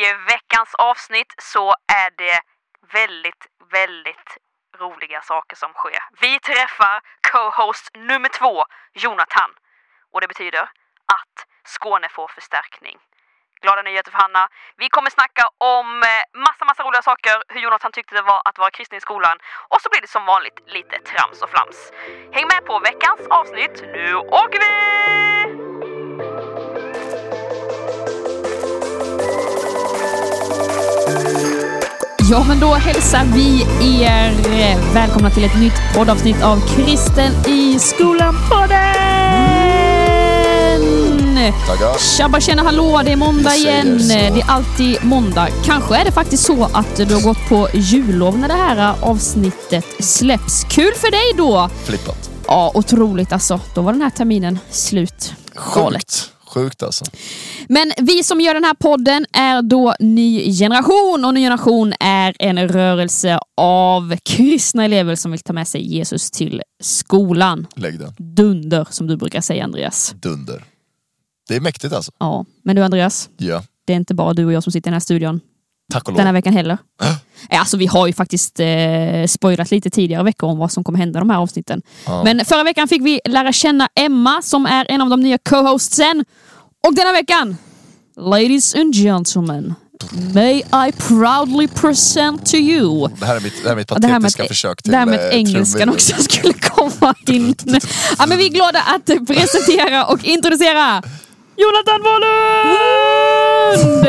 I veckans avsnitt så är det väldigt, väldigt roliga saker som sker. Vi träffar co-host nummer två, Jonathan. Och det betyder att Skåne får förstärkning. Glada nyheter för Hanna. Vi kommer snacka om eh, massa, massa roliga saker. Hur Jonathan tyckte det var att vara kristen i skolan. Och så blir det som vanligt lite trams och flams. Häng med på veckans avsnitt. Nu åker vi! Ja, men då hälsar vi er eh, välkomna till ett nytt poddavsnitt av Kristen i skolan-podden! Tackar. Tjabba tjena hallå, det är måndag igen. Det är alltid måndag. Kanske är det faktiskt så att du har gått på jullov när det här avsnittet släpps. Kul för dig då! Flippat. Ja, otroligt alltså. Då var den här terminen slut. Galet. Sjukt. Alltså. Men vi som gör den här podden är då Ny Generation och Ny Generation är en rörelse av kristna elever som vill ta med sig Jesus till skolan. Lägg den. Dunder som du brukar säga Andreas. Dunder. Det är mäktigt alltså. Ja, men du Andreas, Ja. det är inte bara du och jag som sitter i den här studion Tack och den här lov. veckan heller. Eh, Alltså vi har ju faktiskt eh, spoilat lite tidigare veckor om vad som kommer hända i de här avsnitten. Ja. Men förra veckan fick vi lära känna Emma som är en av de nya co-hostsen. Och denna veckan, ladies and gentlemen, may I proudly present to you Det här är mitt, det här är mitt med patetiska att- försök till det här med eh, engelskan också skulle komma in. Ja, men vi är glada att presentera och introducera Jonathan Wahlund!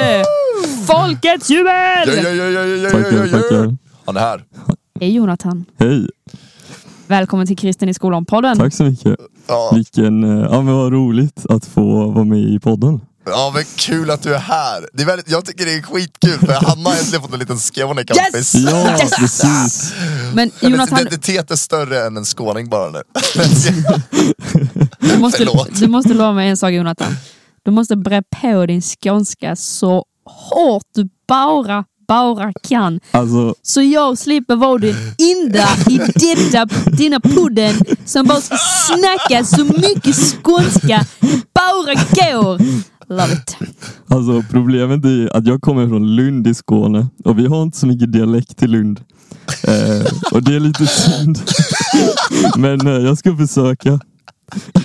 Folkets jubel! Ja, ja, ja, ja, ja, ja, Tackar, ja, ja. tackar. Han är här. Hej Jonathan. Hej, Välkommen till Kristen i skolan-podden. tack så mycket. Ja. Vilken, eh, ja men vad roligt att få vara med i podden. ja, men kul att du är här. Det är väldigt, jag tycker det är skitkul för Hanna har äntligen fått en liten Skånekompis. Yes! Ja, Yes! precis. Men Hennes Jonathan, identitet är större än en skåning bara nu. du måste, Förlåt. du måste lova mig en sak Jonathan. Du måste bre på din skånska så hårt du bara, bara kan. Alltså, Så jag slipper vara den enda i detta, denna podden som bara ska snacka så mycket skånska det bara går. Love it. alltså problemet är att jag kommer från Lund i Skåne och vi har inte så mycket dialekt i Lund. Eh, och det är lite synd. Men eh, jag ska försöka.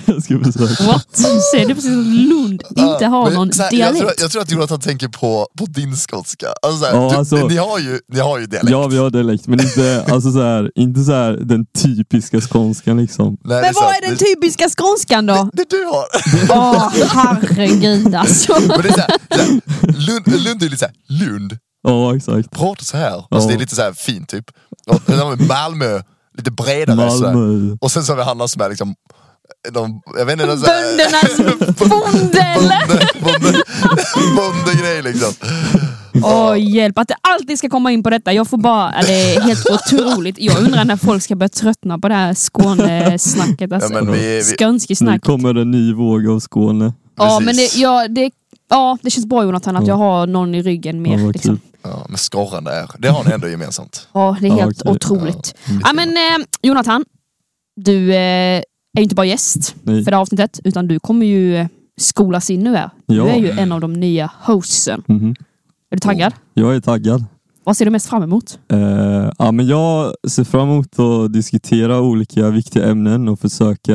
Jag ska försöka. What? Ser du precis att Lund inte har Men någon så här, jag, tror, dialekt? jag tror att Jonathan tänker på, på din skotska. Alltså, så här, Ja, du, alltså- ni, har ju, ni har ju dialekt. Ja, vi har dialekt, men inte, alltså så här, inte så här, den typiska skånskan liksom. Nej, det Men vad är den Det- typiska skånskan då? Det du har. Åh herregud alltså. Men det är så här, så här, Lund, Lund är lite såhär, Lund, Ja, exakt. prata så här. Alltså, Ja. det är lite så här fint typ. Och har Malmö, lite bredare. Malmö. Och sen så har vi Hanna som är liksom, de, jag vet inte, här- Böndernas bonde eller? bonde, bonde, bondegrej liksom. Åh hjälp, att det alltid ska komma in på detta. Jag får bara, det är helt otroligt. Jag undrar när folk ska börja tröttna på det här Skånesnacket. Alltså. Ja, vi, vi, Nu kommer en ny våg av Skåne. Ja, men det, ja, det, ja, det känns bra Jonathan att Ja. jag har någon i ryggen mer. Ja, liksom. ja, men skorrande är, det har ni ändå gemensamt. Ja, det är Ja, helt okej. otroligt. Ja, Ja, men eh, Jonathan, du eh, är inte bara gäst Nej. för det här avsnittet, utan du kommer ju skolas in nu här. Du Ja. är ju en av de nya hostsen. Mhm. Är du taggad? Jag är taggad. Vad ser du mest fram emot? Eh, ja, men jag ser fram emot att diskutera olika viktiga ämnen och försöka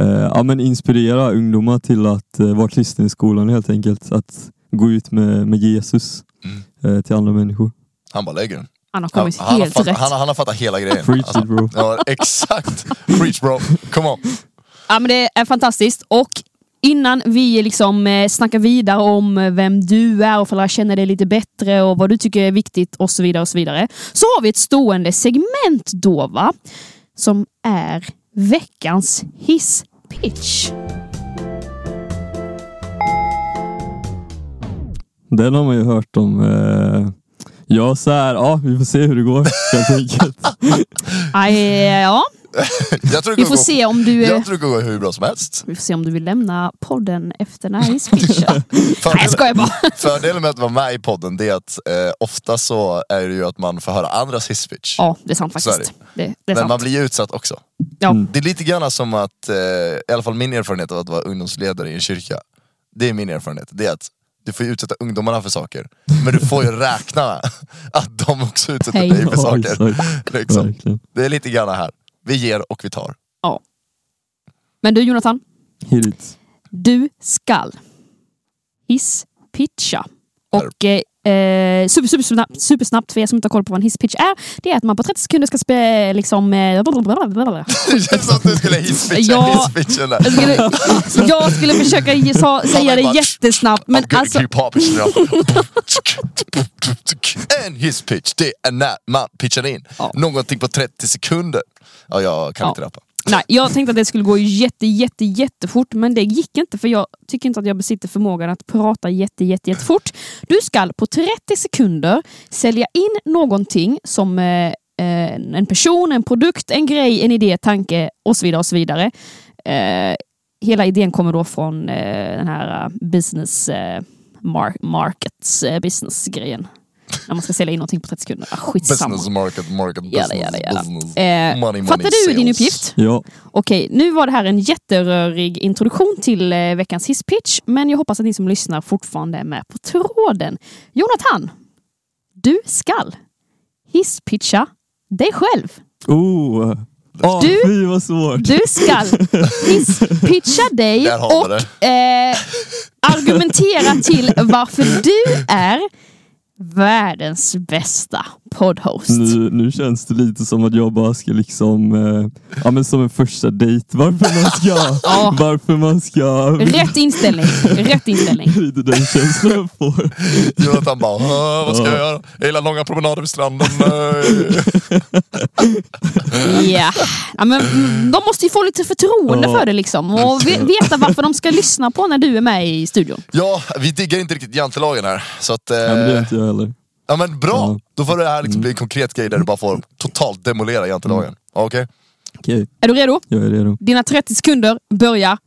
eh, ja, men inspirera ungdomar till att eh, vara kristna i skolan helt enkelt. Att gå ut med, med Jesus Mm. eh, till andra människor. Han bara lägger den. Han har Han, kommit han, har helt fattat, rätt. han, har- han har fattat hela grejen. Preach Alltså, it bro. ja, exakt. Preach bro, come on. Ja, men det är fantastiskt. Och innan vi liksom eh, snackar vidare om eh, vem du är och får lära känna dig lite bättre och vad du tycker är viktigt och så vidare och så vidare. Så har vi ett stående segment då va? Som är veckans hisspitch. Den har man ju hört om. Eh, ja, så här, ja, vi får se hur det går helt enkelt. Aj, ja, Jag tror det vi får gå- se om du... Jag tror det kommer gå hur bra som helst. Vi får se om du vill lämna podden efter den här hisspitchen. Nej, jag Fördelen, skojar bara. fördelen med att vara med i podden det är att eh, ofta så är det ju att man får höra andras hisspitch. Ja, det är sant Så är faktiskt. Det, det är Men sant. man blir ju utsatt också. Ja. Mm. Det är lite grann som att, eh, i alla fall min erfarenhet av att vara ungdomsledare i en kyrka. Det är min erfarenhet. Det är att du får ju utsätta ungdomarna för saker. Men du får ju räkna att de också utsätter Hej. dig för saker. Liksom. Det är lite grann här. Vi ger och vi tar. Men du Jonathan, Hit it. du skall hisspitcha. Och eh, eh, super, super, snabbt, supersnabbt för er som inte har koll på vad en hisspitch är. Det är att man på 30 sekunder ska spe, liksom... Eh, Det känns som att du skulle hisspitcha Ja. hisspitchen där. jag, skulle, jag skulle försöka ge- sa, säga det jättesnabbt men alltså... En hisspitch, det är när man pitchar in Ja. någonting på 30 sekunder. Ja, jag kan Ja. inte rappa. Nej, jag tänkte att det skulle gå jätte, jätte, jättefort men det gick inte för jag tycker inte att jag besitter förmågan att prata jätte, jätte, jättefort. Du ska på 30 sekunder sälja in någonting som eh, eh, en person, en produkt, en grej, en idé, tanke och så vidare. och så vidare. Eh, hela idén kommer då från eh, den här eh, business eh, mar- markets eh, business-grejen. När man ska sälja in någonting på 30 sekunder. Ah, skitsamma. Business, market, market, Jada, business, jada, jada. business. Eh, Money, money, fattar du din sales. uppgift? Ja, Okej, nu var det här en jätterörig introduktion till eh, veckans hisspitch, men jag hoppas att ni som lyssnar fortfarande är med på tråden. Jonathan, du skall hisspitcha dig själv. oh. Oh, Du- Fy vad svårt. Du skall hisspitcha dig och eh, argumentera till varför du är världens bästa poddhost. Nu, nu känns det lite som att jag bara ska liksom, eh, ja men som en första dejt. Varför man ska, Ja. varför man ska, Rätt inställning. Rätt inställning. lite den känslan jag får. Jonathan bara, "Åh, vad ska jag göra? Jag gillar långa promenader vid stranden. Ja. ja men, de måste ju få lite förtroende Ja. för det liksom och ve- veta varför de ska lyssna på när du är med i studion. ja, vi diggar inte riktigt jantelagen här. Så att, eh, Ja, heller. ja, men bra, Ja. då får det här liksom bli en konkret grej där du bara får totalt demolera jantelagen. Okej? Okej, Är du redo? jag är redo. Dina 30 sekunder börjar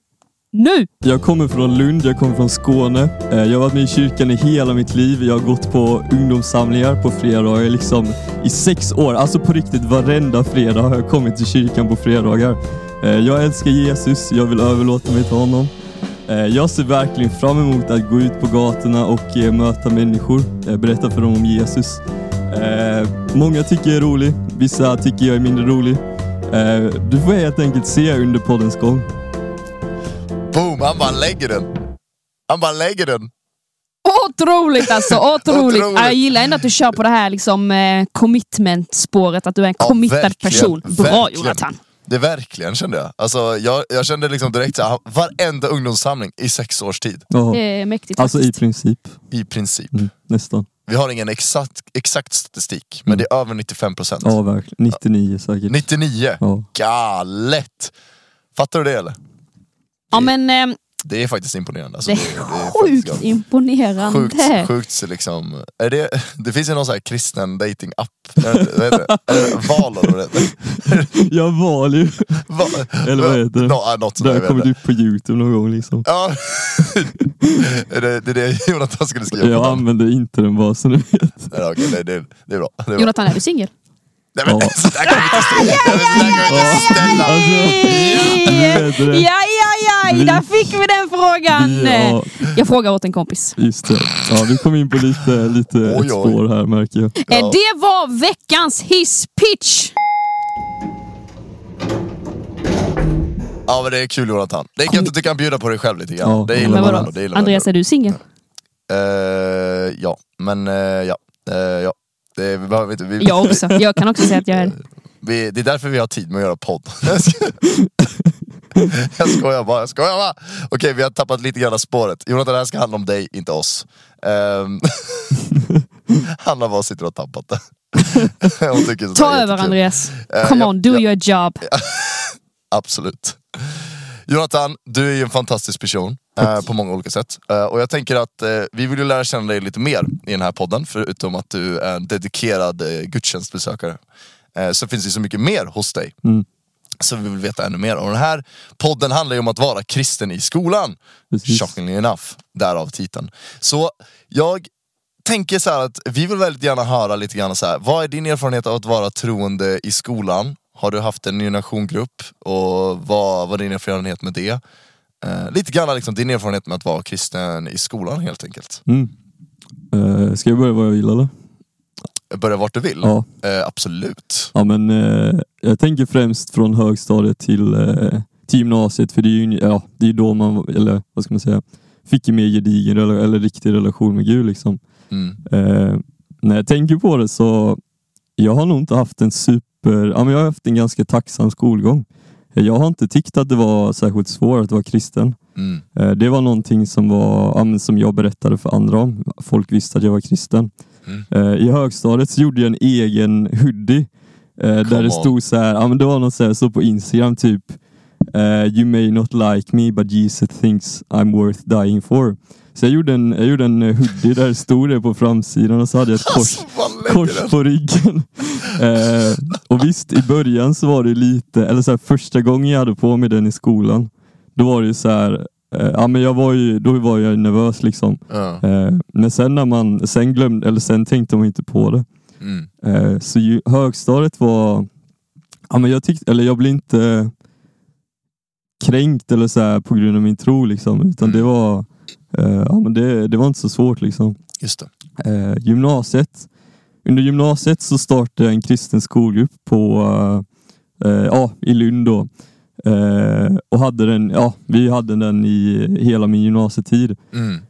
nu! Jag kommer från Lund, jag kommer från Skåne. Eh, Jag har varit med i kyrkan i hela mitt liv. Jag har gått på ungdomssamlingar på fredagar liksom i sex år. Alltså på riktigt, varenda fredag har jag kommit till kyrkan på fredagar. Eh, Jag älskar Jesus, jag vill överlåta mig till honom. Eh, Jag ser verkligen fram emot att gå ut på gatorna och eh, möta människor, eh, berätta för dem om Jesus. Många tycker jag är rolig, vissa tycker jag är mindre rolig. Du får helt enkelt se under poddens gång. Boom, han bara lägger den. Han bara lägger den. Otroligt alltså, otroligt. Otroligt. Jag gillar ändå att du kör på det här liksom, commitment-spåret, att du är en Ja, committad verkligen, person. Bra verkligen. Jonathan! Det är verkligen kände jag. Alltså, jag, jag kände liksom direkt så här, varenda ungdomssamling i sex års tid. Ja. Det är mäktigt Alltså i faktiskt. princip. I princip. Mm, nästan. Vi har ingen exakt, exakt statistik, men det är över 95 procent. Ja, verkligen. 99 säkert. 99? Ja. Galet! Fattar du det eller? Ja men eh, Det är faktiskt imponerande. Alltså, det är faktiskt sjukt galet. imponerande. Sjukt, sjukt så liksom, är det, det finns ju någon sån här kristen dating-app, vad heter det? Är det Val eller vad det heter? Jag var ju. Va- Eller vad heter det? Ja, något sånt Det har kommit upp på youtube någon gång liksom. Ja, är det, det är det Jonathan skulle skriva Jag använder inte den bara så ni vet. Nej, okej, det, det, det är bra. Det är bra. Jonathan, är du singel? Nej, men, Ja. så där kan vi inte ställa. Ja, ja, ja, Vi- där fick vi den frågan! Ja, Jag frågar åt en kompis. just det. Ja, vi kom in på lite, lite Oj, ett oj. spår här märker jag. Ja. Eh, Det var veckans hisspitch! Ja men det är kul Jonathan. Det är gött att du kan bjuda på dig själv lite grann. Ja. Det gillar man ändå. Andreas, är du singel? Eh, ja, men eh, ja. Eh, ja. Det, vi behöver inte, vi, Jag också. Jag kan också säga att jag är det. vi, det är därför vi har tid med att göra podd. jag skojar bara, jag skojar bara. Okej, vi har tappat lite grann av spåret. Jonathan, det här ska handla om dig, inte oss. Um, Hanna bara sitter och har tappat det. Ta över. Andreas. Eh, Come ja, on, do ja. your job. Absolut. Jonathan, du är ju en fantastisk person eh, på många olika sätt. Eh, och jag tänker att eh, vi vill ju lära känna dig lite mer i den här podden, förutom att du är en dedikerad eh, gudstjänstbesökare. Eh, så finns det så mycket mer hos dig. Mm. Så vi vill veta ännu mer. Och den här podden handlar ju om att vara kristen i skolan. Precis. Shockingly enough, därav titeln. Så jag tänker så här att vi vill väldigt gärna höra lite grann så här. vad är din erfarenhet av att vara troende i skolan? Har du haft en ny nationgrupp och vad var din erfarenhet med det? Eh, lite grann liksom, din erfarenhet med att vara kristen i skolan helt enkelt. Mm. Eh, ska jag börja vad jag vill eller? Börja vart du vill? Ja. Eh, absolut. Ja men eh, jag tänker främst från högstadiet till, eh, till gymnasiet för det är ju ja, det är då man, eller vad ska man säga, fick en mer gedigen eller, eller riktig relation med Gud liksom. Mm. Eh, när jag tänker på det så, jag har nog inte haft en super, ja men jag har haft en ganska tacksam skolgång. Jag har inte tyckt att det var särskilt svårt att vara kristen. Mm. Eh, Det var någonting som, var, som jag berättade för andra om. Folk visste att jag var kristen. Mm. Eh, I högstadiet så gjorde jag en egen hoodie. eh, Där Come det on. stod så här, ja, men det var något så, här, så på Instagram typ eh, You may not like me but Jesus thinks I'm worth dying for. Så jag gjorde en, jag gjorde en eh, hoodie där stod det på framsidan och så hade jag ett kors, Alltså, kors den? på ryggen. eh, och visst, i början så var det lite, eller så här, första gången jag hade på mig den i skolan, då var det ju så här, eh, ja men jag var ju, då var jag nervös liksom. Men sen när man, sen glömde, eller sen tänkte man inte på det. Mm. Så ju, högstadiet var, ja men jag tyckte, eller jag blev inte kränkt eller så här på grund av min tro liksom, utan Mm. det var, eh, ja men det, det var inte så svårt liksom. Just. Eh, gymnasiet, under gymnasiet så startade jag en kristen skolgrupp på, eh, eh, ja, i Lund då. Eh, och hade den, ja, vi hade den i hela min gymnasietid. Mm.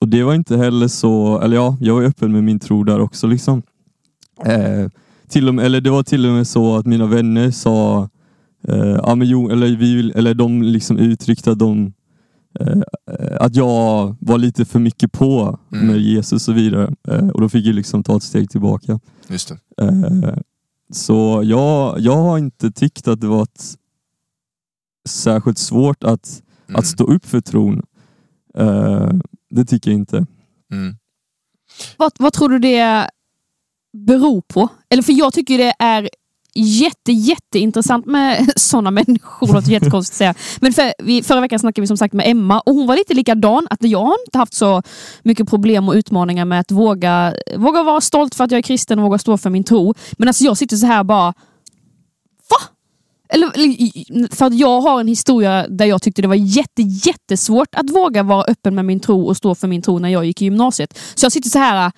Och det var inte heller så, eller ja, jag var öppen med min tro där också liksom. Eh, till och med, eller det var till och med så att mina vänner sa, eh, ja, men jo, eller, vi, eller de liksom uttryckte att de eh, att jag var lite för mycket på Mm. med Jesus och så vidare. Eh, och då fick jag liksom ta ett steg tillbaka. Just det. Eh, så jag, jag har inte tyckt att det var ett särskilt svårt att, Mm. att stå upp för tron. Eh, det tycker jag inte. Mm. Vad, vad tror du det beror på? Eller för jag tycker det är jätte, jätteintressant med sådana människor. Det låter jättekonstigt att säga. Men för, vi, förra veckan snackade vi som sagt med Emma och hon var lite likadan. Att jag har inte haft så mycket problem och utmaningar med att våga, våga vara stolt för att jag är kristen och våga stå för min tro. Men alltså jag sitter så här bara Va? Eller, för att jag har en historia där jag tyckte det var jätte, jättesvårt att våga vara öppen med min tro och stå för min tro när jag gick i gymnasiet. Så jag sitter så här,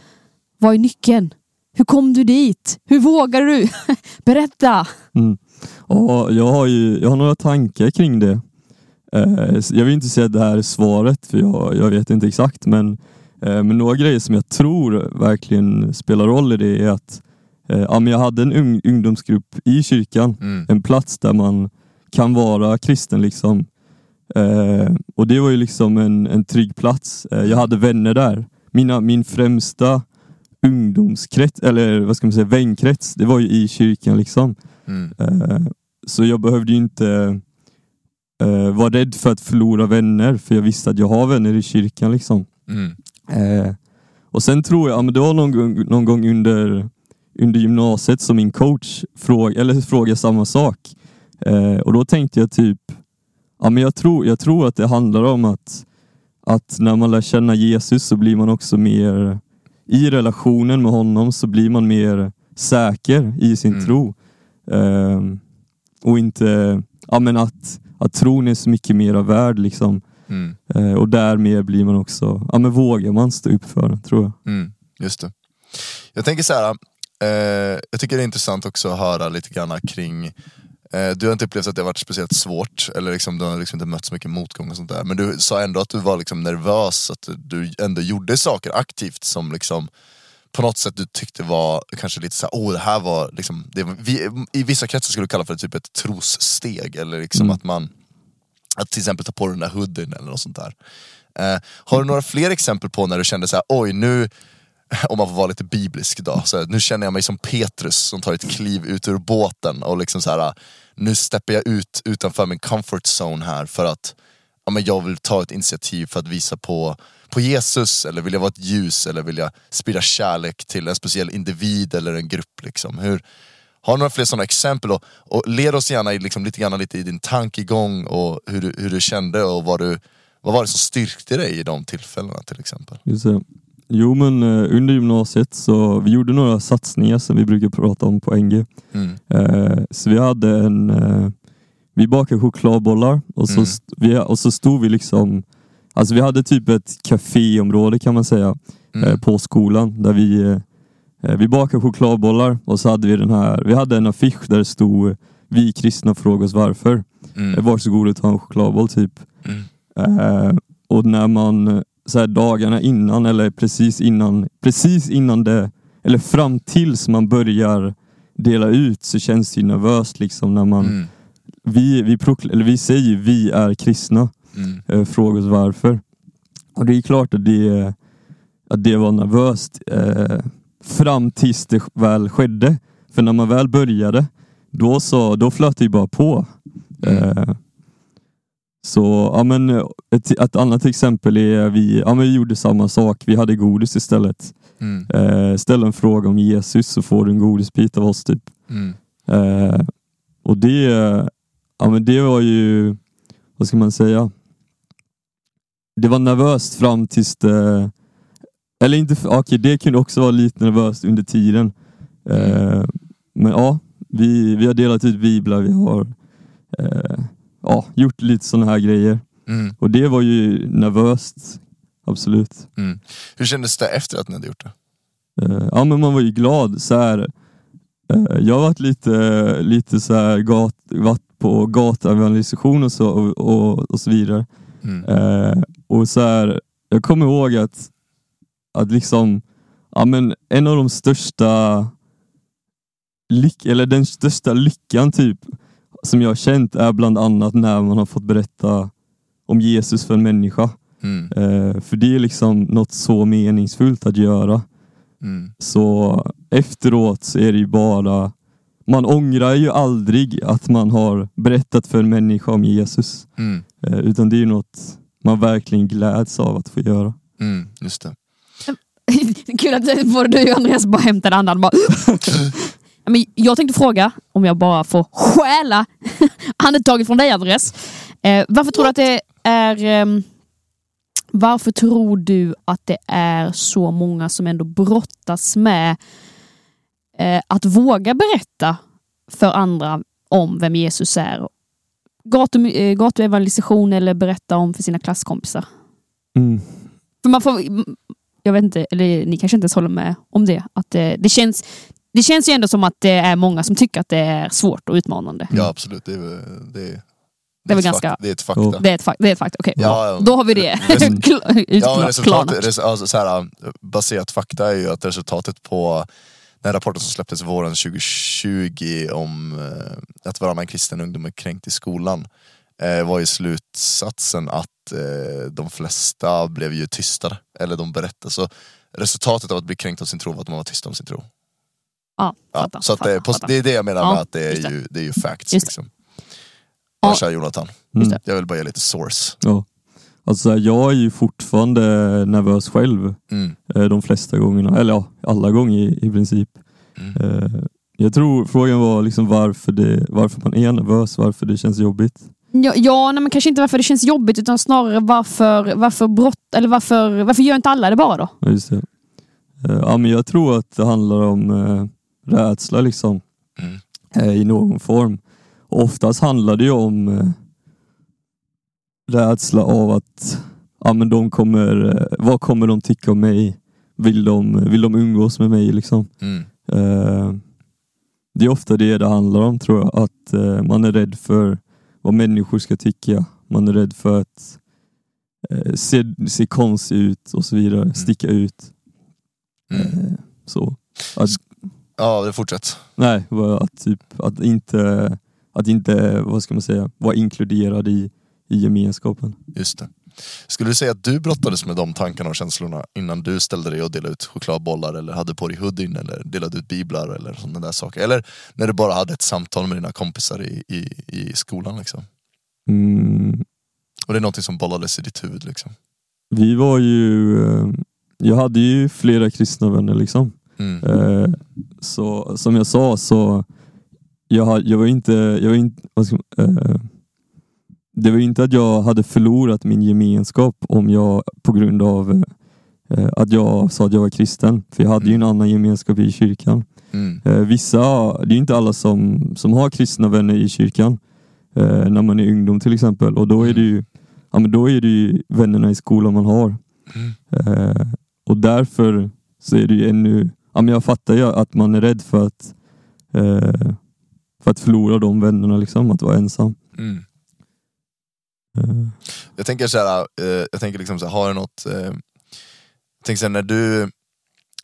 vad är nyckeln? Hur kom du dit? Hur vågar du? Berätta! Mm. Och jag, har ju, jag har några tankar kring det. Eh, jag vill inte säga att det här är svaret, för jag, jag vet inte exakt. Men, eh, men några grejer som jag tror verkligen spelar roll i det är att eh, ja, men jag hade en ung, ungdomsgrupp i kyrkan. Mm. En plats där man kan vara kristen. liksom. Eh, och det var ju liksom en, en trygg plats. Jag hade vänner där. Mina, min främsta ungdomskrets, eller vad ska man säga, vänkrets, det var ju i kyrkan. liksom. Mm. Eh, Så jag behövde ju inte eh, vara rädd för att förlora vänner, för jag visste att jag har vänner i kyrkan. liksom. Mm. Eh, och sen tror jag, ja, men det var någon gång, någon gång under, under gymnasiet som min coach fråg, eller frågade samma sak. Och då tänkte jag typ, ja, men jag, tror, jag tror att det handlar om att, att när man lär känna Jesus så blir man också mer, i relationen med honom så blir man mer säker i sin Mm. tro. Eh, och inte, ja men att, att tron är så mycket mer värd liksom. Mm. Eh, och därmed blir man också, ja men vågar man stå upp för den tror jag. Mm. Just det. Jag tänker så här. Eh, jag tycker det är intressant också att höra lite grann kring du har inte upplevt att det har varit speciellt svårt, eller liksom, du har liksom inte mött så mycket motgång och sånt där. Men du sa ändå att du var liksom nervös, att du ändå gjorde saker aktivt som liksom på något sätt du tyckte var kanske lite såhär, oh det här var liksom, det, vi, i vissa kretsar skulle du kalla för typ ett trossteg, eller liksom Mm. att man, att till exempel ta på den där hoodien eller något sånt där. Eh, har du några fler exempel på när du kände så här, oj nu, om man får vara lite biblisk då, så här, nu känner jag mig som Petrus som tar ett kliv ut ur båten och liksom så här, nu steppar jag ut utanför min comfort zone här för att ja, men jag vill ta ett initiativ för att visa på, på Jesus, eller vill jag vara ett ljus, eller vill jag sprida kärlek till en speciell individ eller en grupp. Liksom. Hur, har du några fler sådana exempel? Och, och led oss gärna i, liksom, lite grann lite i din tankegång och hur du, hur du kände och vad, du, vad var det som styrkte dig i de tillfällena till exempel? Just det. Jo men eh, under gymnasiet så vi gjorde några satsningar som vi brukar prata om på NG. Mm. Eh, så vi hade en, eh, vi bakade chokladbollar och så, Mm. vi, och så stod vi liksom, alltså vi hade typ ett caféområde kan man säga Mm. på skolan där vi, vi bakade chokladbollar och så hade vi den här, vi hade en affisch där det stod Vi kristna frågar oss varför. Mm. Varsågod och ta en chokladboll typ. Mm. Eh, och när man så här, dagarna innan eller precis innan, precis innan det, eller fram tills man börjar dela ut så känns det ju nervöst liksom när man, Mm. vi, vi, prokl- eller vi säger vi är kristna, Mm. eh, fråga oss varför. Och det är klart att det, att det var nervöst eh, fram tills det väl skedde. För när man väl började, då, så, då flöt det ju bara på. Eh, så ja, men, eh, ett, ett annat exempel är vi, ja, men vi gjorde samma sak. Vi hade godis istället. Mm. Eh, ställ en fråga om Jesus så får du en godisbit av oss. typ. Mm. Eh, och det, ja, men det var ju, vad ska man säga? Det var nervöst fram tills det, eller inte, okej det kunde också vara lite nervöst under tiden. Eh, men ja, vi, vi har delat ut biblar, vi har eh, ja, gjort lite sådana här grejer. Mm. Och det var ju nervöst, absolut. Mm. Hur kändes det efter att ni hade gjort det? Eh, ja men man var ju glad. Så här, eh, jag har varit lite, lite så här gat, varit på gatuevangelisation och så, och, och, och så vidare. Mm. Eh, och så här, jag kommer ihåg att, att liksom, ja men en av de största lyck, eller den största lyckan typ som jag har känt är bland annat när man har fått berätta om Jesus för en människa. Mm. Eh, för det är liksom något så meningsfullt att göra. Mm. Så efteråt så är det ju bara, man ångrar ju aldrig att man har berättat för en människa om Jesus. Mm. Eh, utan det är ju något man verkligen gläds av att få göra. Mm. Just det. Kul att både du och Andreas bara hämtade andan. Bara. Men jag tänkte fråga, om jag bara får stjäla andetaget från dig Andreas. Eh, varför tror du att det är... ehm, varför tror du att det är så många som ändå brottas med eh, att våga berätta för andra om vem Jesus är? Gatu, eh, gatuevangelisation eller berätta om för sina klasskompisar? Mm. För man får, jag vet inte, eller ni kanske inte ens håller med om det. Att det, det, känns, det känns ju ändå som att det är många som tycker att det är svårt och utmanande. Ja absolut, det är, det är, Det är väl ett ganska- det är ett fakta. Det är ett, fak- det är ett faktum. Okej, Ja, bra. ja. då har vi det Resul- Kla- Ja, men utkla- resultatet, klarnat. res, alltså, baserat fakta är ju att resultatet på den rapporten som släpptes våren 2020 om eh, att varannan kristen ungdom är kränkt i skolan eh, var ju slutsatsen att eh, de flesta blev ju tystade, eller de berättade. Så resultatet av att bli kränkt av sin tro var att man var tyst om sin tro. Ja, Ja, fattar, så att det, är fattar, på, fattar. det är det jag menar Ja, med att det är det. ju, det är ju facts. Det. Liksom. Ja. Varsågod Jonathan, Mm. det. jag vill bara ge lite source. Ja. Alltså, jag är ju fortfarande nervös själv Mm. eh, de flesta gångerna, eller ja, alla gånger i, i princip. Mm. Eh, jag tror frågan var liksom varför, det, varför man är nervös, varför det känns jobbigt. Ja, ja nej, men kanske inte varför det känns jobbigt utan snarare varför, varför brott, eller varför, varför gör inte alla det bara då? Ja, just det. Eh, ja, men jag tror att det handlar om eh, rädsla liksom, Mm. eh, i någon form. Och oftast handlar det ju om eh, rädsla av att ja, men de kommer, eh, vad kommer de tycka om mig? Vill de, vill de umgås med mig? Liksom? Mm. Eh, det är ofta det det handlar om tror jag. Att eh, man är rädd för vad människor ska tycka. Man är rädd för att eh, se, se konstig ut och så vidare. Sticka ut. Mm. Så. Att, Ja, det fortsätt. nej, att, typ, att inte, att inte, vad ska man säga, vara inkluderad i, i gemenskapen. Just det. Skulle du säga att du brottades med de tankarna och känslorna innan du ställde dig och delade ut chokladbollar eller hade på dig hoodien eller delade ut biblar eller sådana där saker? Eller när du bara hade ett samtal med dina kompisar i, i, i skolan liksom? Mm, Och det är någonting som bollades i ditt huvud liksom? vi var ju, eh, jag hade ju flera kristna vänner liksom. Mm. Eh, så som jag sa så jag, jag var inte, jag var inte ska, eh, det var inte att jag hade förlorat min gemenskap om jag på grund av eh, att jag sa att jag var kristen. För jag hade ju en annan gemenskap i kyrkan. Mm. Eh, vissa, det är inte alla som, som har kristna vänner i kyrkan. eh, när man är ungdom till exempel. Och då är det ju, ja, men då är det ju vännerna i skolan man har. Mm. Eh, och därför så är det ju ännu, ja, men jag fattar ju att man är rädd för att, eh, för att förlora de vännerna, liksom, att vara ensam. Mm. Eh, Jag tänker så här, eh, jag tänker liksom så här, har du något, eh, jag tänker så här, när du,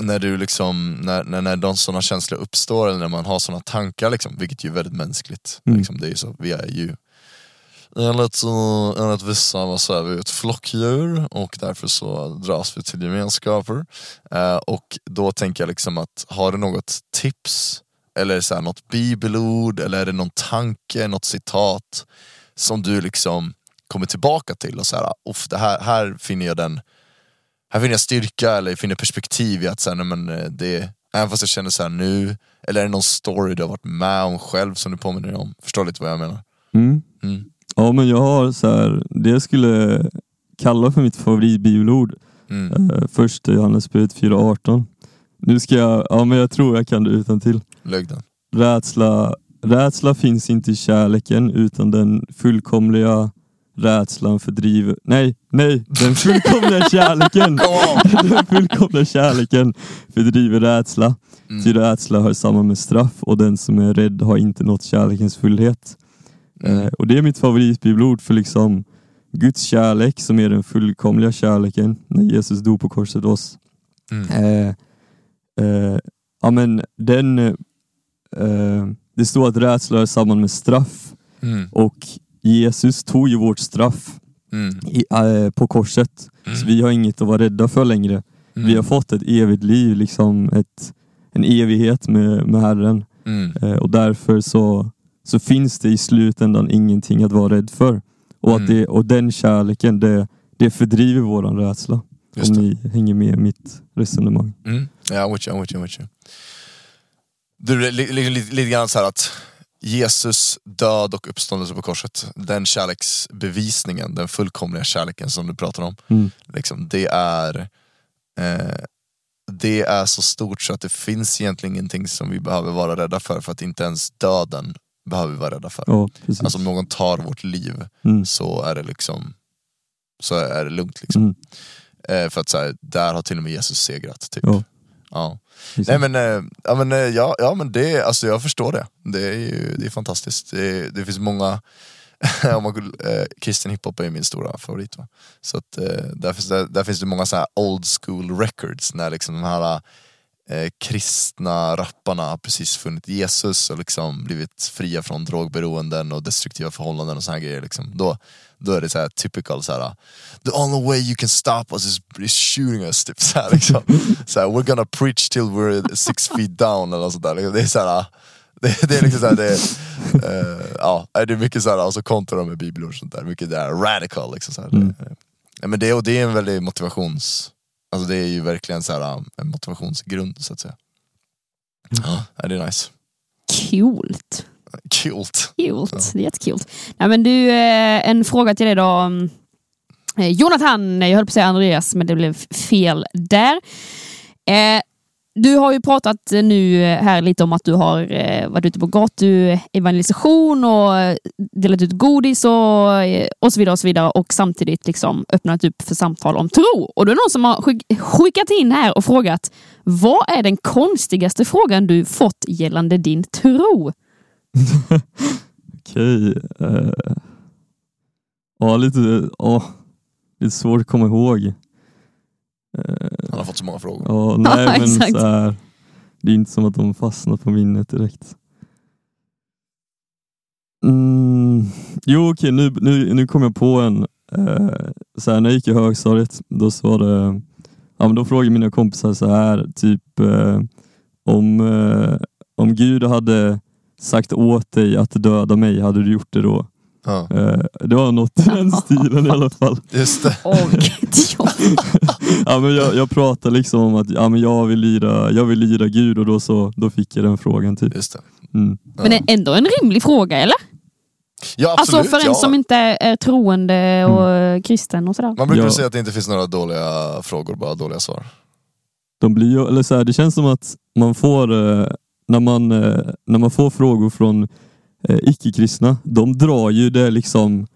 när du liksom, när, när, när de sådana känslor uppstår eller när man har sådana tankar liksom, vilket ju är väldigt mänskligt, Mm. liksom, det är så, vi är ju Enligt, enligt vissa vad så är vi ett flockdjur och därför så dras vi till gemenskaper. Eh, och då tänker jag liksom att, har du något tips? Eller så här, något bibelord? Eller är det någon tanke, något citat? Som du liksom kommer tillbaka till och så här, det här, här finner jag den här finner jag styrka eller finner perspektiv i att så här, nej, men, eh, det, även fast jag känner så här nu, eller är det någon story du har varit med om själv som du påminner dig om? Förstår lite vad jag menar? mm. Mm. Ja men jag har så här, det jag skulle kalla för mitt favoritbibelord Mm. eh, först Johannesbrevet 4.18. Nu ska jag, ja men jag tror jag kan det utan till. Lögden. Rädsla, rädsla finns inte i kärleken utan den fullkomliga rädslan fördriver... Nej, nej! Den fullkomliga kärleken! Den fullkomliga kärleken fördriver rädsla. Mm. Ty rädsla hör samman med straff och den som är rädd har inte nått kärlekens fullhet. Mm. Eh, och det är mitt favoritbibelord för liksom Guds kärlek som är den fullkomliga kärleken när Jesus dog på korset oss. Mm. Eh, eh, ja, men den, det står att rädsla är samman med straff Mm. och Jesus tog ju vårt straff Mm. i, eh, på korset. Så vi har inget att vara rädda för längre. Mm. Vi har fått ett evigt liv, liksom ett, en evighet med, med Herren. Mm. Eh, och därför så, så finns det i slutändan ingenting att vara rädd för. Och, att Mm. det, och den kärleken, det, det fördriver våran rädsla. Just om det. ni hänger med i mitt resonemang. Mm. Ja, I'm with you, I'm with you, I'm with you. Du, li, li, li, lite grann så här att Jesus död och uppståndelse på korset, den kärleksbevisningen, den fullkomliga kärleken som du pratar om, Mm. liksom, det är eh, det är så stort så att det finns egentligen ingenting som vi behöver vara rädda för, för att inte ens döden behöver vi vara rädda för. Ja. Alltså om någon tar vårt liv mm. så är det liksom så är det lugnt liksom. Mm. Eh, för att så här, där har till och med Jesus segrat. Typ. Ja, Ja. Nej men, eh, ja, men, eh, ja, ja, men det, alltså, jag förstår det. Det är, ju, det är fantastiskt. Det, det finns många, om man, eh, kristen hiphop är min stora favorit. Va? Så att, eh, där, finns det, där finns det många så här old school records när liksom de här eh, kristna rapparna har precis funnit Jesus och liksom blivit fria från drogberoenden och destruktiva förhållanden och såna här grejer. Liksom. Då, då är det så här typical så här. The only way you can stop us is, is shooting us. Typ, så här, liksom. så här, We're gonna preach till we're six feet down eller något sånt där. Liksom. Det är så här, det, det är liksom så här, det, eh, ja, det är mycket så här, alltså kontrar med bibelord och sånt där. Mycket där radical liksom. Så här. Mm. Ja, men det, och det är en väldigt motivations... Alltså det är ju verkligen så här, en motivationsgrund så att säga. Ja, det är nice. Coolt. Coolt. Coolt. Det är jättekul. Nej, men du, eh, en fråga till dig då. Eh, Jonathan, jag höll på att säga Andreas, men det blev fel där. Eh, du har ju pratat eh, nu eh, här lite om att du har eh, varit ute på gatuevangelisation och delat ut godis och, och så vidare och så vidare och samtidigt liksom öppnat upp för samtal om tro. Och då är det någon som har skickat in här och frågat vad är den konstigaste frågan du fått gällande din tro? Okej. eh, ja, lite, ja, lite svårt att komma ihåg. Eh, Han har fått så många frågor. ja, nej, Ja, men exakt. så här, det är inte som att de fastnar på minnet direkt. Mm, jo, okej, nu, nu, nu kom jag på en. Eh, så här, när jag gick i högstadiet, då så var det, ja, men då frågade mina kompisar så här, typ eh, om, eh, om Gud hade sagt åt dig att döda mig, hade du gjort det då? Ja, Eh, det var något i den stilen i alla fall. just det. Ja, men jag, jag pratade liksom om att ja, men jag, vill lira, jag vill lira Gud och då, så, då fick jag den frågan. Typ. Just det. Mm. Ja. Men det är ändå en rimlig fråga, eller? ja, absolut. alltså för en ja. som inte är troende och eh, kristen och sådär. Man brukar Ja. säga att det inte finns några dåliga frågor, bara dåliga svar. De blir ju, eller så här, det känns som att man får, eh, när, man, eh, när man får frågor från eh, icke-kristna, de drar ju det liksom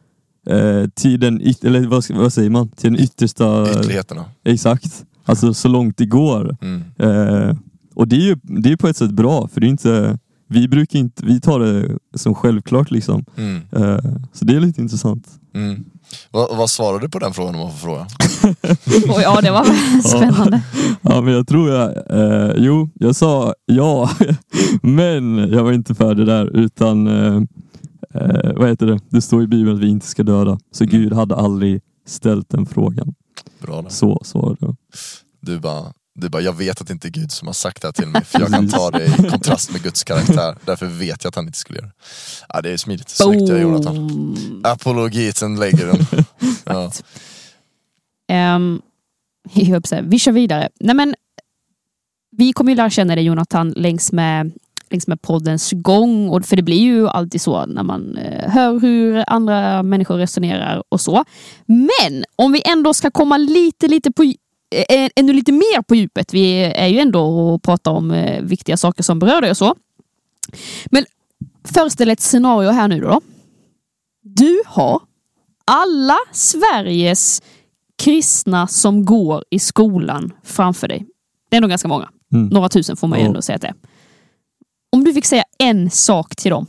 eh, till den, eller vad, vad säger man, till den yttersta, Ytterligheterna. exakt, alltså så långt det går. Mm. Eh, och det är ju det är på ett sätt bra, för det är inte, vi brukar inte, vi tar det som självklart liksom. Mm. Eh, så det är lite intressant. Mm. Vad, vad svarar du på den frågan om man får fråga? Och ja, det var spännande. Ja men jag tror jag, eh, jo jag sa ja, men jag var inte färdig där utan eh, eh, vad heter det? Det står i bibeln att vi inte ska döda. Så Mm. Gud hade aldrig ställt den frågan. Bra där. Så svarade jag. Du bara, du bara, jag vet att det inte är Gud som har sagt det här till mig för jag kan ta det i kontrast med Guds karaktär. Därför vet jag att han inte skulle göra det. Ja, det är smidigt. Snyggt Jonathan. Boom. Apologiten lägger den. Ja. Jag säga, vi kör vidare. Nej, men, vi kommer ju lära känna dig Jonathan längs med, längs med poddens gång. Och, för det blir ju alltid så när man eh, hör hur andra människor resonerar och så. Men om vi ändå ska komma lite, lite på ännu lite mer på djupet. Vi är ju ändå och pratar om eh, viktiga saker som berör dig och så. Men föreställ ett scenario här nu då. Du har alla Sveriges kristna som går i skolan framför dig. Det är nog ganska många. Mm. Några tusen får man ju ändå säga att det är. Om du fick säga en sak till dem,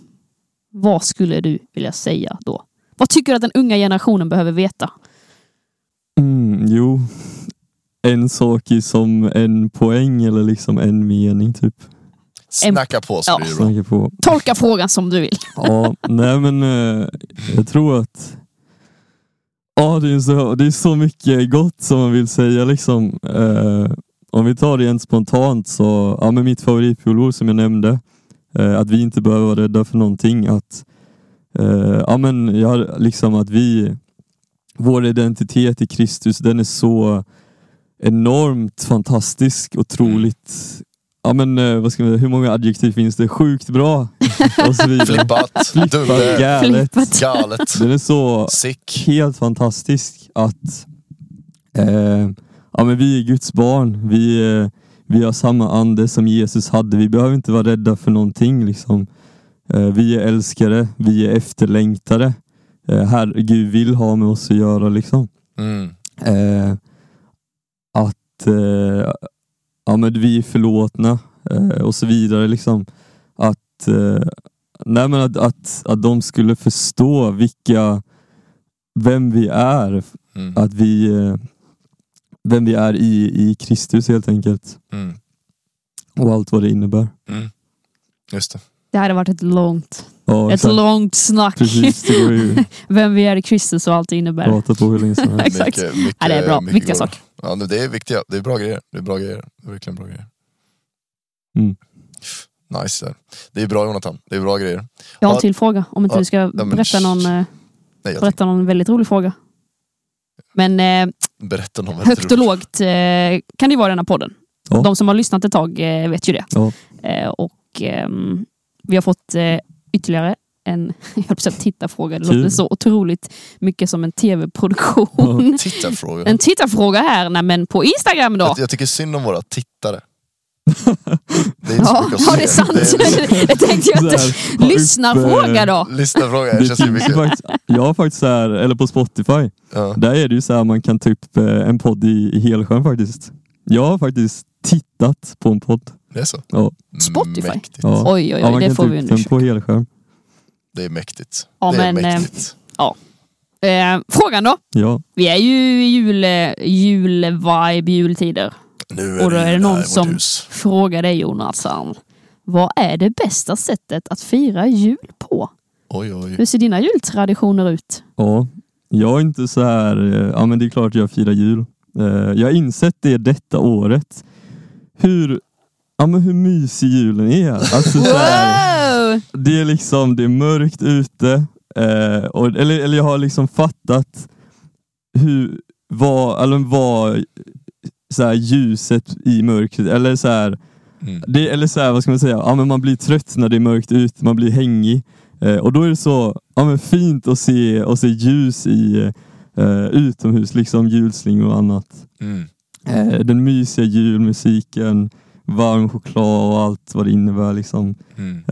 vad skulle du vilja säga då? Vad tycker du att den unga generationen behöver veta? Mm, jo, en sak i som en poäng eller liksom en mening typ. Snacka på så Ja. blir det bra. Snackar på. Tolka frågan som du vill. Ja, nej men eh, jag tror att Ja, det är, så, det är så mycket gott som man vill säga liksom. Eh, om vi tar det rent spontant så, ja men mitt favoritpolord som jag nämnde, eh, att vi inte behöver vara rädda för någonting. Att, eh, ja men jag, liksom att vi, vår identitet i Kristus, den är så enormt fantastisk, otroligt, ja men eh, vad ska man, hur många adjektiv finns det? Sjukt bra! Och så vidare. Flippat, Flippat, galet. Flippat. galet, Den är så sick. helt fantastisk att eh, ja, men vi är Guds barn. Vi, eh, vi har samma ande som Jesus hade. Vi behöver inte vara rädda för någonting. Liksom. Eh, vi är älskade. Vi är efterlängtade. Eh, Herre, Gud vill ha med oss att göra. Liksom. Mm. Eh, att eh, ja, men vi är förlåtna eh, och så vidare. Liksom. Att, eh, nej, men att, att, att de skulle förstå vilka, vem vi är. Mm. Att vi, eh, vem vi är i, i Kristus helt enkelt. Mm. Och allt vad det innebär. Mm. Just det. Det hade varit ett långt, Ja, ett exakt. långt snack. Precis, det går ju att Vem vi är i Kristus och allt det innebär. prata på hur länge som helst. Exakt. Mycket, mycket, Ja, det är bra. mycket Viktiga goda. saker. Ja, men det är viktiga. Det är bra grejer. Det är bra grejer. Det är verkligen bra grejer. Mm. Nice. Det är bra Jonathan. Det är bra grejer. Jag har Ja. en till fråga, om inte Ja, du ska men berätta någon, eh, Nej, berätta någon väldigt rolig fråga. Men eh, berätta om väldigt högt och roligt. lågt eh, kan det ju vara i den här podden. Ja. De som har lyssnat ett tag eh, vet ju det. Ja. Och ehm, vi har fått ytterligare en jag tittarfråga. Det Kul. låter så otroligt mycket som en tv-produktion. Tittarfråga. En tittarfråga här, nej, men på Instagram då. Jag, jag tycker synd om våra tittare. Det är inte Ja, ja, det är sant. Det är det tänkte jag inte. Lyssnarfråga då. Lyssnarfråga, det Det känns ju mycket. faktiskt, jag har faktiskt så här, eller på Spotify, Ja. där är det ju så här man kan ta upp eh, en podd i, i helsjön faktiskt. Jag har faktiskt tittat på en podd. Det är så? Ja. Spotify? Mäktigt. Ja. Oj, oj, Ja, oj, man det kan får ta vi den på undersöka. helskärm. Det är mäktigt. Ja, det är men, eh, mäktigt. Eh, frågan då. Ja. Vi är ju i jul, julvibe, jultider. Nu och då är det någon som hus. frågar dig Jonathan. Vad är det bästa sättet att fira jul på? Oj, oj. Hur ser dina jultraditioner ut? ja. Jag är inte så här, eh, ja men det är klart jag firar jul. Eh, Jag har insett det detta året. Hur, ja, men hur mysig julen är. Alltså, så här, Det är liksom, det är mörkt ute. Eh, och, eller, eller jag har liksom fattat hur, vad, eller vad så här, ljuset i mörkret, eller så här, Mm. det, eller så här, vad ska man säga, ja, men man blir trött när det är mörkt ute, man blir hängig. Eh, och då är det så ja, men fint att se, att se ljus i eh, utomhus, liksom julslingor och annat. Mm. Eh, den mysiga julmusiken, varm choklad och allt vad det innebär. Liksom. Mm.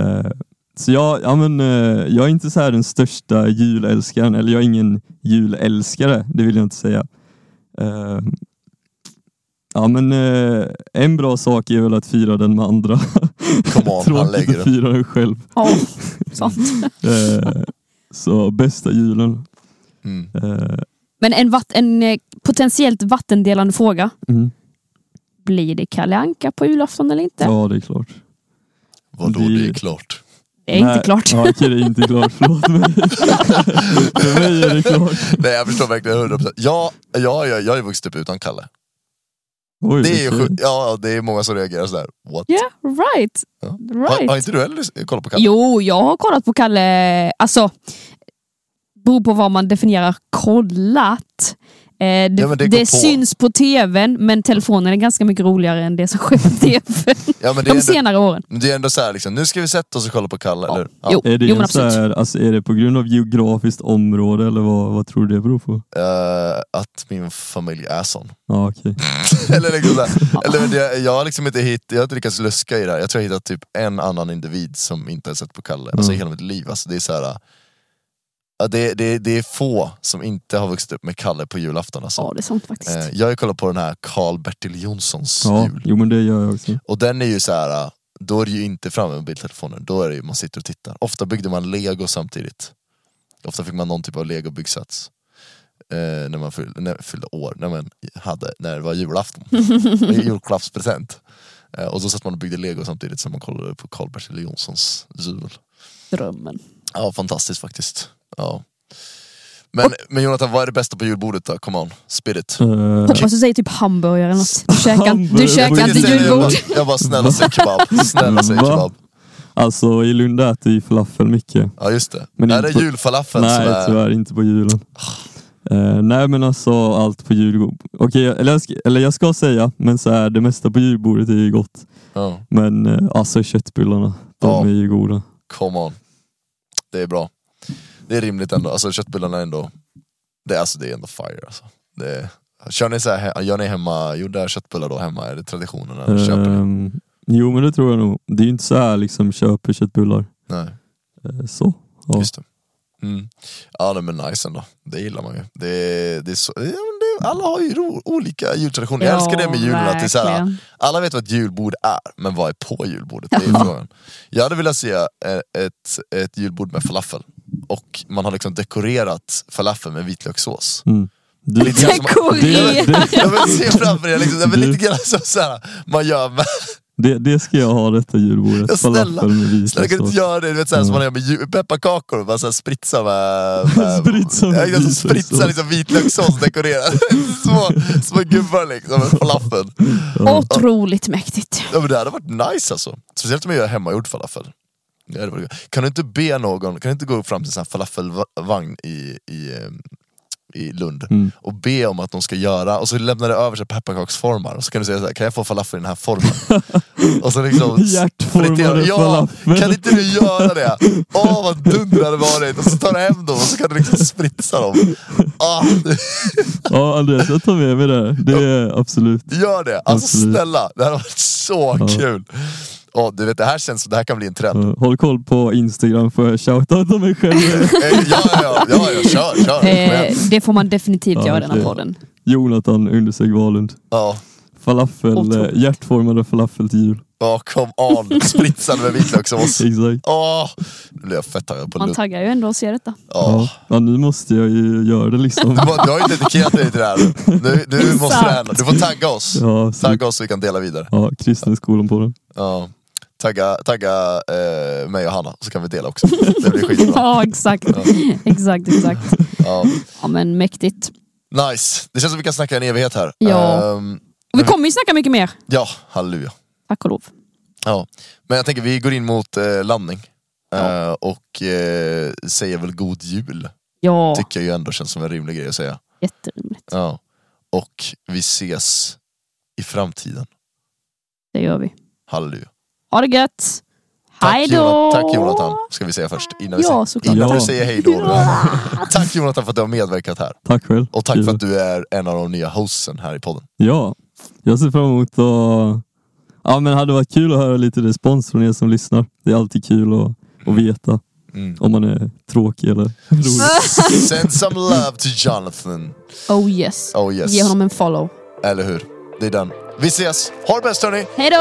Så jag, ja, men, eh, jag är inte så här den största julälskaren, eller jag är ingen julälskare, det vill jag inte säga. Eh, ja men eh, en bra sak är väl att fira den med andra. Come on, han Tråkigt att fira den själv. Ja, sant. Eh, så bästa julen. Mm. Men en, vatt, en potentiellt vattendelande fråga. mm. Blir det Kalle Anka på julafton eller inte? Ja det är klart. Vadå, Det- det är klart. Det är Nej, inte klart. Ja, okej, det är inte klart, förlåt mig. För mig är det klart. Nej jag förstår verkligen 100%. Ja, ja, ja, jag har ju vuxit upp utan Kalle. Oj, Det är, ju ja, det är många som reagerar sådär. What? Yeah, right. Ja. right. Har, har inte du heller kollat på Kalle? Jo, jag har kollat på Kalle. Alltså, beror på vad man definierar kollat. Eh, det Ja, det det syns på tvn, men telefonen är ganska mycket roligare än det som sker på tv Ja, men det, är de ändå, senare åren. men det är ändå såhär, liksom, nu ska vi sätta oss och kolla på Kalle, Ja. eller? Jo, Är det, jo så absolut. här, alltså, är det på grund av geografiskt område eller vad, vad tror du det beror på? Eh, att min familj är sån. Ja, okej. eller liksom såhär, eller det, jag har liksom inte hitt, jag har inte lyckats luska i det här. Jag tror jag har hittat typ en annan individ som inte har sett på Kalle, alltså i Mm. hela mitt liv. Alltså, det är så här, ja, det, det, det är få som inte har vuxit upp med Kalle på julafton. Alltså. Ja, det är sant faktiskt. Eh, jag har ju kollat på den här Karl-Bertil Jonssons Ja, jul. jo men det gör jag också. Och den är ju så här. då är det ju inte framme med mobiltelefonen, då är det ju man sitter och tittar. Ofta byggde man lego samtidigt. Ofta fick man någon typ av lego byggsats. Eh, när man fyllde, när, fyllde år, när man hade, när det var julafton. Julklappspresent. Eh, och så satt man och byggde lego samtidigt som man kollade på Karl-Bertil Jonssons jul. Drömmen. Ja, fantastiskt faktiskt. Ja. Men, men Jonathan, vad är det bästa på julbordet då? Come on, spit it. Eh, Hoppas du säger typ hamburgare eller något. Du käkar, du käkar Jag inte jag, bara, julbord. jag bara snälla säg kebab, snälla säg kebab. alltså i Lund äter vi falafel mycket. Ja just det. Men är det julfalafeln som Nej är... tyvärr inte på julen. Eh, nej men alltså allt på jul. Okej, eller, jag ska, eller jag ska säga, men så här, det mesta på julbordet är ju gott. Ja, Men eh, alltså köttbullarna, de Ja. är ju goda. come on. Det är bra. Det är rimligt ändå, alltså köttbullarna är ändå... Det är, alltså, det är ändå fire alltså. Det är... Kör ni så här, gör ni hemma, gjorda köttbullar då hemma? Är det traditionen eller köper ni? Ehm, jo men det tror jag nog. Det är ju inte så här liksom köper köttbullar. Nej, Eh, så. Ja. just det. Mm. Ja nej, men nice ändå, det gillar man ju. Det det är så, ja, men det, alla har ju ro, olika jultraditioner. Jag älskar det med julen, att det är så här. Alla vet vad ett julbord är, men vad är på julbordet? Det är frågan. Jag hade velat se ett, ett julbord med falafel. Och man har liksom dekorerat falafel med vitlökssås. Mm. Du, Lite grann som- Dekorera. det, Jag vill se framför er, liksom, Du- lite grann som så här, man gör med... det, det ska jag ha detta julbordet. Ja, snälla. Med Snälla kan du inte göra det, du vet, så här, som man gör med ju- pepparkakor, bara så här, spritsa med... med Spritsa med Ja, vitlökssås. spritsa liksom, vitlökssås dekorerad. små, små gubbar liksom, med falafel. Otroligt mäktigt. Ja, men det hade varit nice alltså. Speciellt om jag gör hemmagjord falafel. Ja, det var det. Kan du inte be någon, kan du inte gå fram till en falafelvagn i, i, eh, i Lund Mm. och be om att de ska göra, och så lämnar du över pepparkaksformar och så kan du säga så här, kan jag få falafel i den här formen? och så liksom Hjärtformade ja, falafel. Kan inte du göra det? Åh vad dunder det hade varit! Och så tar du hem dem och så kan du liksom spritsa dem. Ah, Ja Andreas, jag tar med mig det. Det är absolut. gör det! Alltså Absolut. snälla, det hade varit så Ja. kul! Åh, du vet, det här känns som det här kan bli en trend. Ja, håll koll på Instagram för jag shoutouta mig själv. Eh, ja, ja, ja, ja, ja, kör, kör. Eh, det får man definitivt Ja, göra i den här det- podden. Jonathan understreck Wahlund. Ja, Falafel, eh, Otroligt. hjärtformade falafel till jul. ja, come on. Spritsande med vitlökssås. Exakt. Åh, nu blir jag fett taggad på Man taggar ju ändå att se detta. Ja. Ja. nu måste jag ju göra det liksom. Du, du har ju dedikerat dig till det här. Du, du måste Exakt. träna. Du får tagga oss. Ja, absolut. Tagga oss så vi kan dela vidare. ja kristenskolan på den. Ja. Tagga, tagga eh, mig och Hanna, så kan vi dela också. Det blir skitbra. Ja, exakt. exakt, exakt. Ja. Ja, men mäktigt. Nice, det känns som vi kan snacka en evighet här. Ja. Ehm, Och vi kommer ju snacka mycket mer. ja, halleluja. Tack och lov. Ja. Men jag tänker vi går in mot eh, landning. Eh, och eh, säger väl god jul. Ja, Tycker jag ju ändå känns som en rimlig grej att säga. jätterimligt. Ja. Och vi ses i framtiden. Det gör vi. Halleluja. Ha det gött! Hej då! Tack Jonathan, ska vi säga först. Innan vi, ja, säger, innan ja. vi säger hej då. tack Jonathan för att du har medverkat här. Tack själv. Och tack för att du är en av de nya hosten här i podden. Ja, jag ser fram emot att... Ja men det hade varit kul att höra lite respons från er som lyssnar. Det är alltid kul att, att veta. Mm. Om man är tråkig eller rolig. Send some love to Jonathan. Oh yes. Oh yes. Ge honom en follow. Eller hur. Det är den. Vi ses. Ha det bäst hörni. Hej då!